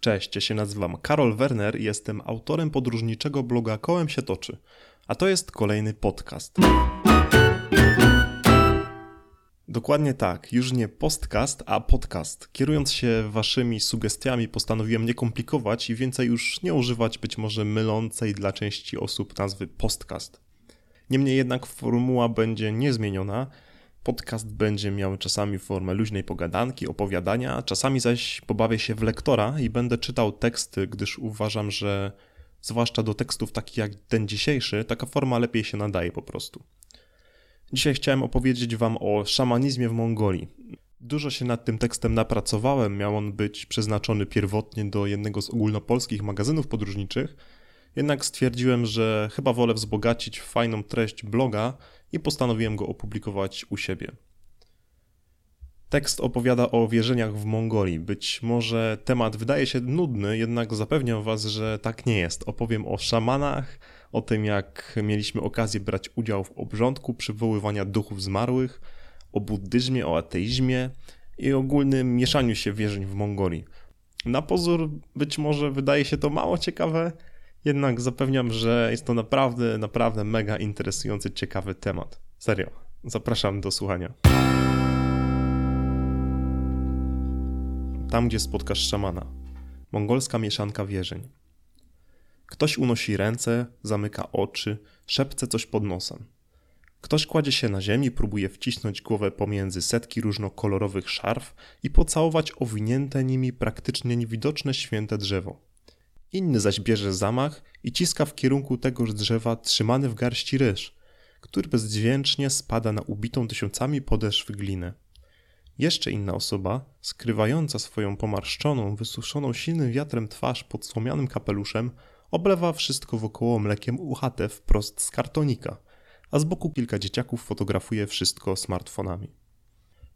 Cześć, ja się nazywam Karol Werner i jestem autorem podróżniczego bloga Kołem się toczy, a to jest kolejny podcast. Dokładnie tak, już nie postcast, a podcast. Kierując się waszymi sugestiami, postanowiłem nie komplikować i więcej już nie używać być może mylącej dla części osób nazwy postcast. Niemniej jednak formuła będzie niezmieniona. Podcast będzie miał czasami formę luźnej pogadanki, opowiadania, czasami zaś pobawię się w lektora i będę czytał teksty, gdyż uważam, że zwłaszcza do tekstów takich jak ten dzisiejszy, taka forma lepiej się nadaje po prostu. Dzisiaj chciałem opowiedzieć Wam o szamanizmie w Mongolii. Dużo się nad tym tekstem napracowałem, miał on być przeznaczony pierwotnie do jednego z ogólnopolskich magazynów podróżniczych, jednak stwierdziłem, że chyba wolę wzbogacić fajną treść bloga i postanowiłem go opublikować u siebie. Tekst opowiada o wierzeniach w Mongolii. Być może temat wydaje się nudny, jednak zapewniam Was, że tak nie jest. Opowiem o szamanach, o tym jak mieliśmy okazję brać udział w obrządku przywoływania duchów zmarłych, o buddyzmie, o ateizmie i ogólnym mieszaniu się wierzeń w Mongolii. Na pozór być może wydaje się to mało ciekawe, jednak zapewniam, że jest to naprawdę, naprawdę mega interesujący, ciekawy temat. Serio. Zapraszam do słuchania. Tam, gdzie spotkasz szamana. Mongolska mieszanka wierzeń. Ktoś unosi ręce, zamyka oczy, szepce coś pod nosem. Ktoś kładzie się na ziemi, próbuje wcisnąć głowę pomiędzy setki różnokolorowych szarf i pocałować owinięte nimi praktycznie niewidoczne święte drzewo. Inny zaś bierze zamach i ciska w kierunku tegoż drzewa trzymany w garści ryż, który bezdźwięcznie spada na ubitą tysiącami podeszw glinę. Jeszcze inna osoba, skrywająca swoją pomarszczoną, wysuszoną silnym wiatrem twarz pod słomianym kapeluszem, oblewa wszystko wokoło mlekiem uchate wprost z kartonika, a z boku kilka dzieciaków fotografuje wszystko smartfonami.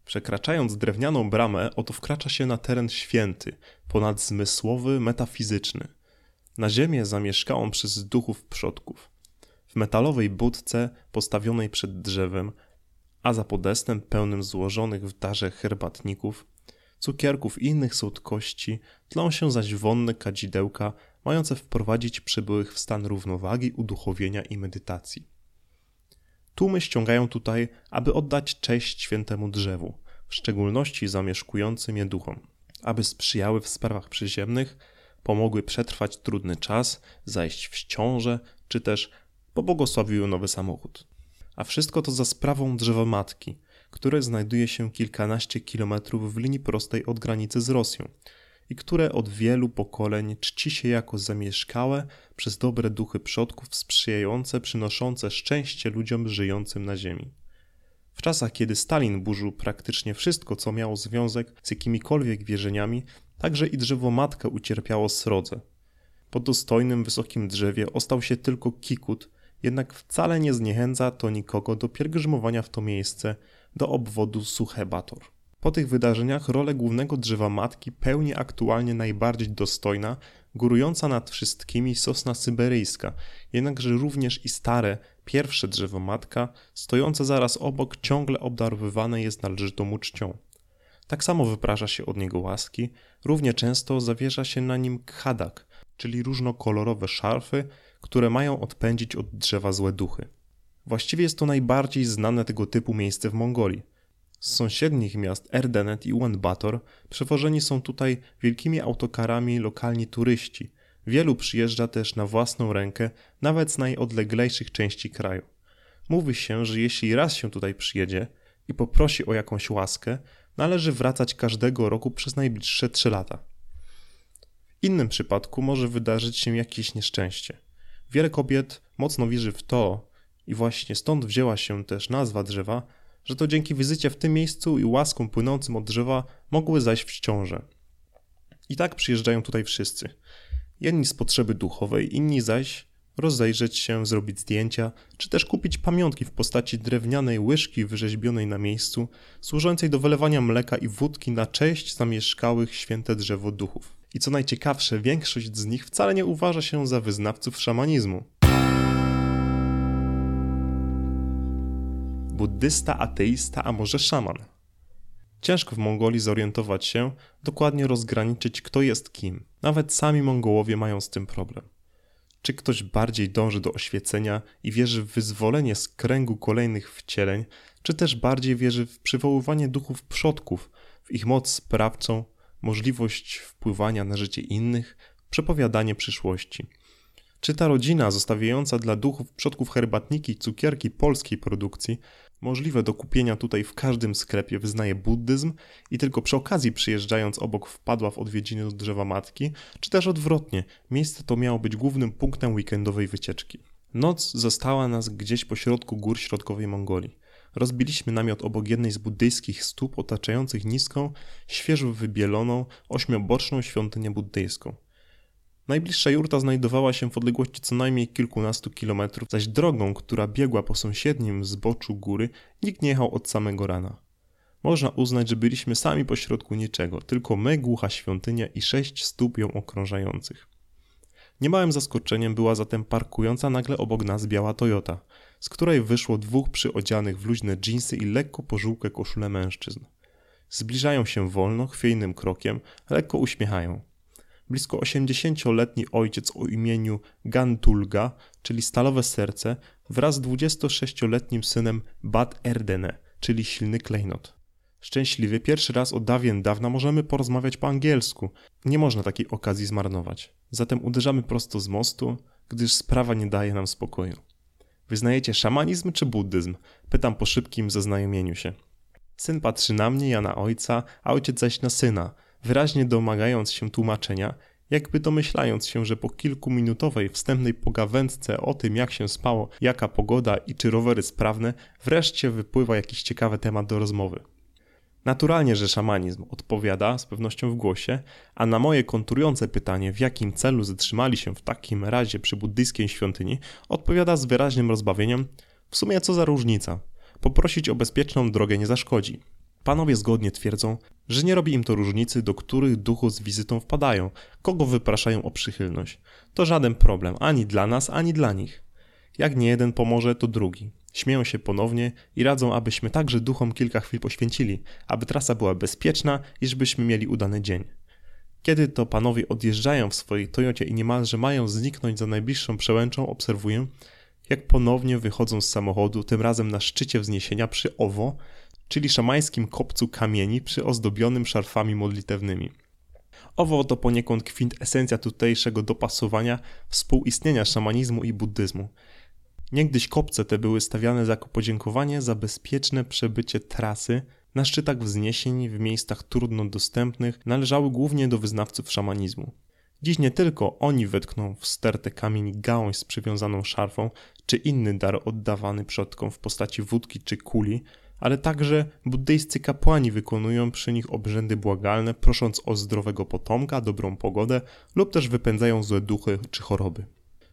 Przekraczając drewnianą bramę, oto wkracza się na teren święty, ponadzmysłowy, metafizyczny – na ziemię zamieszkałą przez duchów przodków. W metalowej budce postawionej przed drzewem, a za podestem pełnym złożonych w darze herbatników, cukierków i innych słodkości tlą się zaś wonne kadzidełka mające wprowadzić przybyłych w stan równowagi, uduchowienia i medytacji. Tłumy ściągają tutaj, aby oddać cześć świętemu drzewu, w szczególności zamieszkującym je duchom, aby sprzyjały w sprawach przyziemnych, pomogły przetrwać trudny czas, zajść w ciążę, czy też pobłogosławiły nowy samochód. A wszystko to za sprawą drzewa matki, które znajduje się kilkanaście kilometrów w linii prostej od granicy z Rosją i które od wielu pokoleń czci się jako zamieszkałe przez dobre duchy przodków sprzyjające, przynoszące szczęście ludziom żyjącym na ziemi. W czasach, kiedy Stalin burzył praktycznie wszystko, co miało związek z jakimikolwiek wierzeniami, Także i drzewo matka ucierpiało srodze. Po dostojnym, wysokim drzewie ostał się tylko kikut, jednak wcale nie zniechęca to nikogo do pielgrzymowania w to miejsce, do obwodu Suchebator. Po tych wydarzeniach rolę głównego drzewa matki pełni aktualnie najbardziej dostojna, górująca nad wszystkimi sosna syberyjska, jednakże również i stare, pierwsze drzewo matka, stojące zaraz obok, ciągle obdarowywane jest należytą uczcią. Tak samo wyprasza się od niego łaski, równie często zawierza się na nim khadak, czyli różnokolorowe szarfy, które mają odpędzić od drzewa złe duchy. Właściwie jest to najbardziej znane tego typu miejsce w Mongolii. Z sąsiednich miast Erdenet i Ulaanbaatar przewożeni są tutaj wielkimi autokarami lokalni turyści. Wielu przyjeżdża też na własną rękę, nawet z najodleglejszych części kraju. Mówi się, że jeśli raz się tutaj przyjedzie i poprosi o jakąś łaskę, należy wracać każdego roku przez najbliższe 3 lata. W innym przypadku może wydarzyć się jakieś nieszczęście. Wiele kobiet mocno wierzy w to, i właśnie stąd wzięła się też nazwa drzewa, że to dzięki wizycie w tym miejscu i łaskom płynącym od drzewa mogły zajść w ciążę. I tak przyjeżdżają tutaj wszyscy. Jedni z potrzeby duchowej, inni zaś rozejrzeć się, zrobić zdjęcia, czy też kupić pamiątki w postaci drewnianej łyżki wyrzeźbionej na miejscu, służącej do wylewania mleka i wódki na cześć zamieszkałych święte drzewo duchów. I co najciekawsze, większość z nich wcale nie uważa się za wyznawców szamanizmu. Buddysta, ateista, a może szaman. Ciężko w Mongolii zorientować się, dokładnie rozgraniczyć, kto jest kim. Nawet sami Mongołowie mają z tym problem. Czy ktoś bardziej dąży do oświecenia i wierzy w wyzwolenie z kręgu kolejnych wcieleń, czy też bardziej wierzy w przywoływanie duchów przodków, w ich moc sprawczą, możliwość wpływania na życie innych, przepowiadanie przyszłości. Czy ta rodzina zostawiająca dla duchów przodków herbatniki i cukierki polskiej produkcji, możliwe do kupienia tutaj w każdym sklepie, wyznaje buddyzm i tylko przy okazji przyjeżdżając obok wpadła w odwiedziny do drzewa matki, czy też odwrotnie, miejsce to miało być głównym punktem weekendowej wycieczki. Noc została nas gdzieś po środku gór środkowej Mongolii. Rozbiliśmy namiot obok jednej z buddyjskich stóp otaczających niską, świeżo wybieloną, ośmioboczną świątynię buddyjską. Najbliższa jurta znajdowała się w odległości co najmniej kilkunastu kilometrów, zaś drogą, która biegła po sąsiednim zboczu góry, nikt nie jechał od samego rana. Można uznać, że byliśmy sami pośrodku niczego, tylko my, głucha świątynia i sześć stóp ją okrążających. Niemałym zaskoczeniem była zatem parkująca nagle obok nas biała Toyota, z której wyszło dwóch przyodzianych w luźne dżinsy i lekko pożółkłe koszule mężczyzn. Zbliżają się wolno, chwiejnym krokiem, lekko uśmiechają – blisko 80-letni ojciec o imieniu Gantulga, czyli Stalowe Serce, wraz z 26-letnim synem Bad Erdene, czyli Silny Klejnot. Szczęśliwy, pierwszy raz od dawien dawna możemy porozmawiać po angielsku. Nie można takiej okazji zmarnować. Zatem uderzamy prosto z mostu, gdyż sprawa nie daje nam spokoju. Wyznajecie szamanizm czy buddyzm? Pytam po szybkim zaznajomieniu się. Syn patrzy na mnie, ja na ojca, a ojciec zaś na syna, wyraźnie domagając się tłumaczenia, jakby domyślając się, że po kilkuminutowej wstępnej pogawędce o tym, jak się spało, jaka pogoda i czy rowery sprawne, wreszcie wypływa jakiś ciekawy temat do rozmowy. Naturalnie, że szamanizm odpowiada z pewnością w głosie, a na moje konturujące pytanie, w jakim celu zatrzymali się w takim razie przy buddyjskiej świątyni, odpowiada z wyraźnym rozbawieniem: W sumie co za różnica? Poprosić o bezpieczną drogę nie zaszkodzi. Panowie zgodnie twierdzą, że nie robi im to różnicy, do których duchu z wizytą wpadają, kogo wypraszają o przychylność. To żaden problem ani dla nas, ani dla nich. Jak nie jeden pomoże, to drugi. Śmieją się ponownie i radzą, abyśmy także duchom kilka chwil poświęcili, aby trasa była bezpieczna i żebyśmy mieli udany dzień. Kiedy to panowie odjeżdżają w swojej Toyocie i niemalże mają zniknąć za najbliższą przełęczą, obserwuję, jak ponownie wychodzą z samochodu, tym razem na szczycie wzniesienia przy Owo, czyli szamańskim kopcu kamieni przyozdobionym szarfami modlitewnymi. Owo to poniekąd kwintesencja tutejszego dopasowania współistnienia szamanizmu i buddyzmu. Niegdyś kopce te były stawiane jako podziękowanie za bezpieczne przebycie trasy na szczytach wzniesień w miejscach trudno dostępnych należały głównie do wyznawców szamanizmu. Dziś nie tylko oni wetkną w stertę kamień gałąź z przywiązaną szarfą, czy inny dar oddawany przodkom w postaci wódki czy kuli, ale także buddyjscy kapłani wykonują przy nich obrzędy błagalne, prosząc o zdrowego potomka, dobrą pogodę lub też wypędzają złe duchy czy choroby.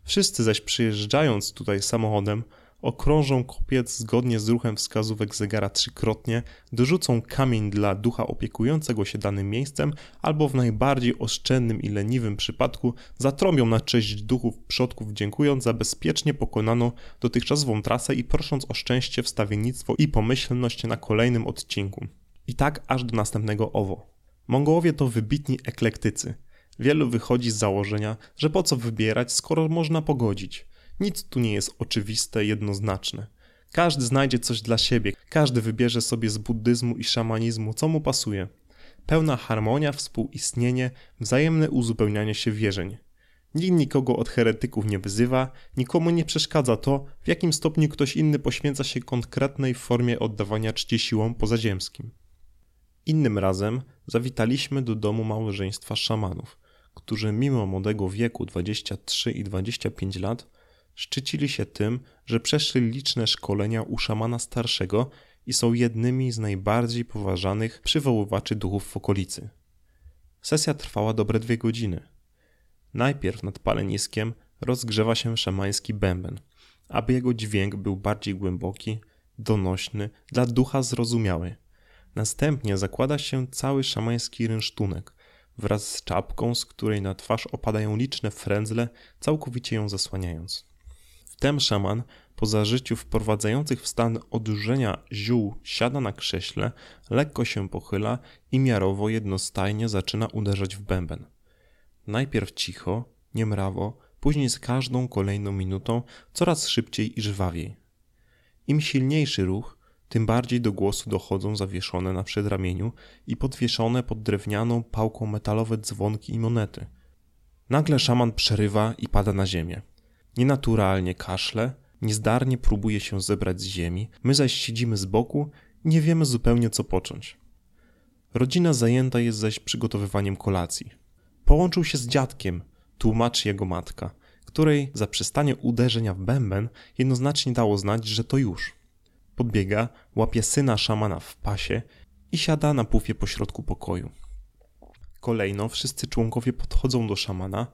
Wszyscy zaś przyjeżdżając tutaj samochodem, okrążą kopiec zgodnie z ruchem wskazówek zegara trzykrotnie, dorzucą kamień dla ducha opiekującego się danym miejscem, albo w najbardziej oszczędnym i leniwym przypadku zatrąbią na cześć duchów przodków, dziękując za bezpiecznie pokonaną dotychczasową trasę i prosząc o szczęście, wstawiennictwo i pomyślność na kolejnym odcinku. I tak aż do następnego owo. Mongołowie to wybitni eklektycy. Wielu wychodzi z założenia, że po co wybierać, skoro można pogodzić. Nic tu nie jest oczywiste, jednoznaczne. Każdy znajdzie coś dla siebie, każdy wybierze sobie z buddyzmu i szamanizmu, co mu pasuje. Pełna harmonia, współistnienie, wzajemne uzupełnianie się wierzeń. Nikt nikogo od heretyków nie wyzywa, nikomu nie przeszkadza to, w jakim stopniu ktoś inny poświęca się konkretnej formie oddawania czci siłom pozaziemskim. Innym razem zawitaliśmy do domu małżeństwa szamanów, którzy mimo młodego wieku 23 i 25 lat Szczycili się tym, że przeszli liczne szkolenia u szamana starszego i są jednymi z najbardziej poważanych przywoływaczy duchów w okolicy. Sesja trwała dobre dwie godziny. Najpierw nad paleniskiem rozgrzewa się szamański bęben, aby jego dźwięk był bardziej głęboki, donośny, dla ducha zrozumiały. Następnie zakłada się cały szamański rynsztunek wraz z czapką, z której na twarz opadają liczne frędzle, całkowicie ją zasłaniając. Wtem szaman po zażyciu wprowadzających w stan odurzenia ziół siada na krześle, lekko się pochyla i miarowo jednostajnie zaczyna uderzać w bęben. Najpierw cicho, niemrawo, później z każdą kolejną minutą coraz szybciej i żwawiej. Im silniejszy ruch, tym bardziej do głosu dochodzą zawieszone na przedramieniu i podwieszone pod drewnianą pałką metalowe dzwonki i monety. Nagle szaman przerywa i pada na ziemię. Nienaturalnie kaszle, niezdarnie próbuje się zebrać z ziemi, my zaś siedzimy z boku i nie wiemy zupełnie co począć. Rodzina zajęta jest zaś przygotowywaniem kolacji. Połączył się z dziadkiem, tłumaczy jego matka, której zaprzestanie uderzenia w bęben jednoznacznie dało znać, że to już. Podbiega, łapie syna szamana w pasie i siada na pufie pośrodku pokoju. Kolejno wszyscy członkowie podchodzą do szamana,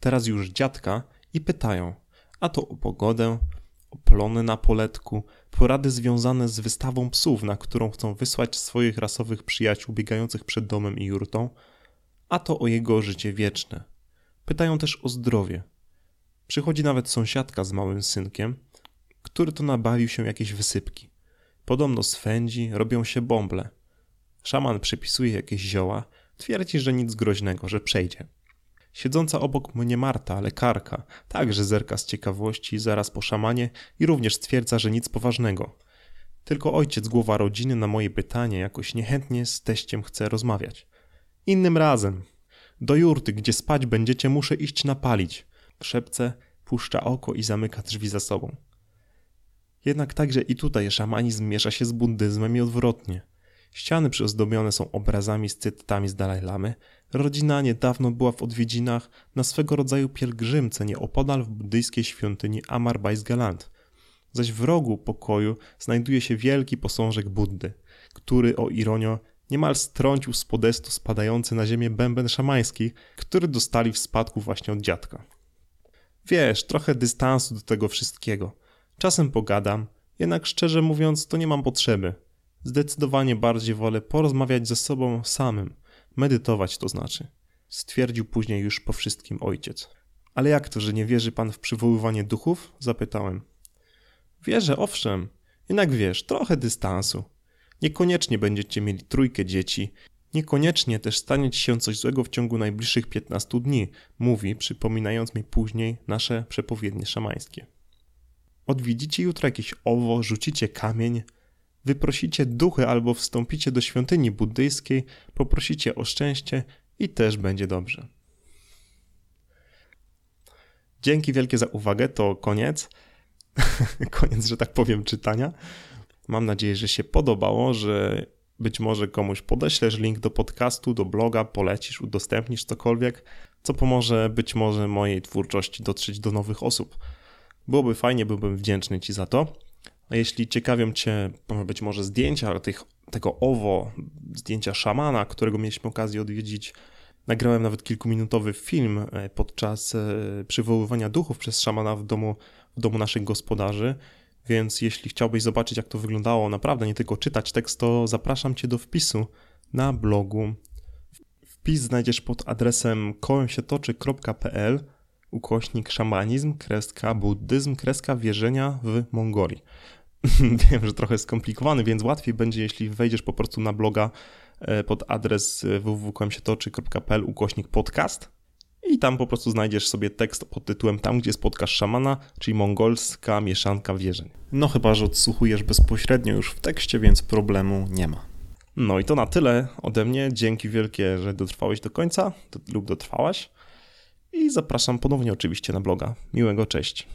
teraz już dziadka, i pytają, a to o pogodę, o plony na poletku, porady związane z wystawą psów, na którą chcą wysłać swoich rasowych przyjaciół biegających przed domem i jurtą, a to o jego życie wieczne. Pytają też o zdrowie. Przychodzi nawet sąsiadka z małym synkiem, który to nabawił się jakieś wysypki. Podobno swędzi, robią się bąble. Szaman przypisuje jakieś zioła, twierdzi, że nic groźnego, że przejdzie. Siedząca obok mnie Marta, lekarka, także zerka z ciekawości zaraz po szamanie i również stwierdza, że nic poważnego. Tylko ojciec, głowa rodziny, na moje pytanie jakoś niechętnie z teściem chce rozmawiać. Innym razem. Do jurty, gdzie spać będziecie, muszę iść napalić. Szepce, puszcza oko i zamyka drzwi za sobą. Jednak także i tutaj szamanizm miesza się z buddyzmem i odwrotnie. Ściany przyozdobione są obrazami z cytatami z Dalaj Lamy. Rodzina niedawno była w odwiedzinach na swego rodzaju pielgrzymce nieopodal w buddyjskiej świątyni Amar Galant. Zaś w rogu pokoju znajduje się wielki posążek Buddy, który, o ironio, niemal strącił z podestu spadający na ziemię bęben szamański, który dostali w spadku właśnie od dziadka. Wiesz, trochę dystansu do tego wszystkiego. Czasem pogadam, jednak szczerze mówiąc, to nie mam potrzeby. Zdecydowanie bardziej wolę porozmawiać ze sobą samym, medytować to znaczy. Stwierdził później już po wszystkim ojciec. Ale jak to, że nie wierzy pan w przywoływanie duchów? Zapytałem. Wierzę, owszem. Jednak wiesz, trochę dystansu. Niekoniecznie będziecie mieli trójkę dzieci, niekoniecznie też stanie ci się coś złego w ciągu najbliższych 15 dni, mówi, przypominając mi później nasze przepowiednie szamańskie. Odwiedzicie jutro jakieś owo, rzucicie kamień, wyprosicie duchy albo wstąpicie do świątyni buddyjskiej, poprosicie o szczęście i też będzie dobrze. Dzięki wielkie za uwagę, to koniec. koniec, że tak powiem, czytania. Mam nadzieję, że się podobało, że być może komuś podeślesz link do podcastu, do bloga, polecisz, udostępnisz cokolwiek, co pomoże być może mojej twórczości dotrzeć do nowych osób. Byłoby fajnie, byłbym wdzięczny Ci za to. Jeśli ciekawią Cię być może zdjęcia tych, tego owo, zdjęcia szamana, którego mieliśmy okazję odwiedzić, nagrałem nawet kilkuminutowy film e, podczas e, przywoływania duchów przez szamana w domu, w domu naszych gospodarzy. Więc jeśli chciałbyś zobaczyć, jak to wyglądało, naprawdę nie tylko czytać tekst, to zapraszam Cię do wpisu na blogu. Wpis znajdziesz pod adresem kołemsietoczy.pl ukośnik szamanizm, kreska buddyzm, kreska wierzenia w Mongolii. Wiem, że trochę skomplikowany, więc łatwiej będzie, jeśli wejdziesz po prostu na bloga e, pod adres e, www.kołemsietoczy.pl ukośnik podcast i tam po prostu znajdziesz sobie tekst pod tytułem Tam, gdzie spotkasz szamana, czyli mongolska mieszanka wierzeń. No chyba, że odsłuchujesz bezpośrednio już w tekście, więc problemu nie ma. No i to na tyle ode mnie. Dzięki wielkie, że dotrwałeś do końca lub dotrwałaś. I zapraszam ponownie oczywiście na bloga. Miłego, cześć.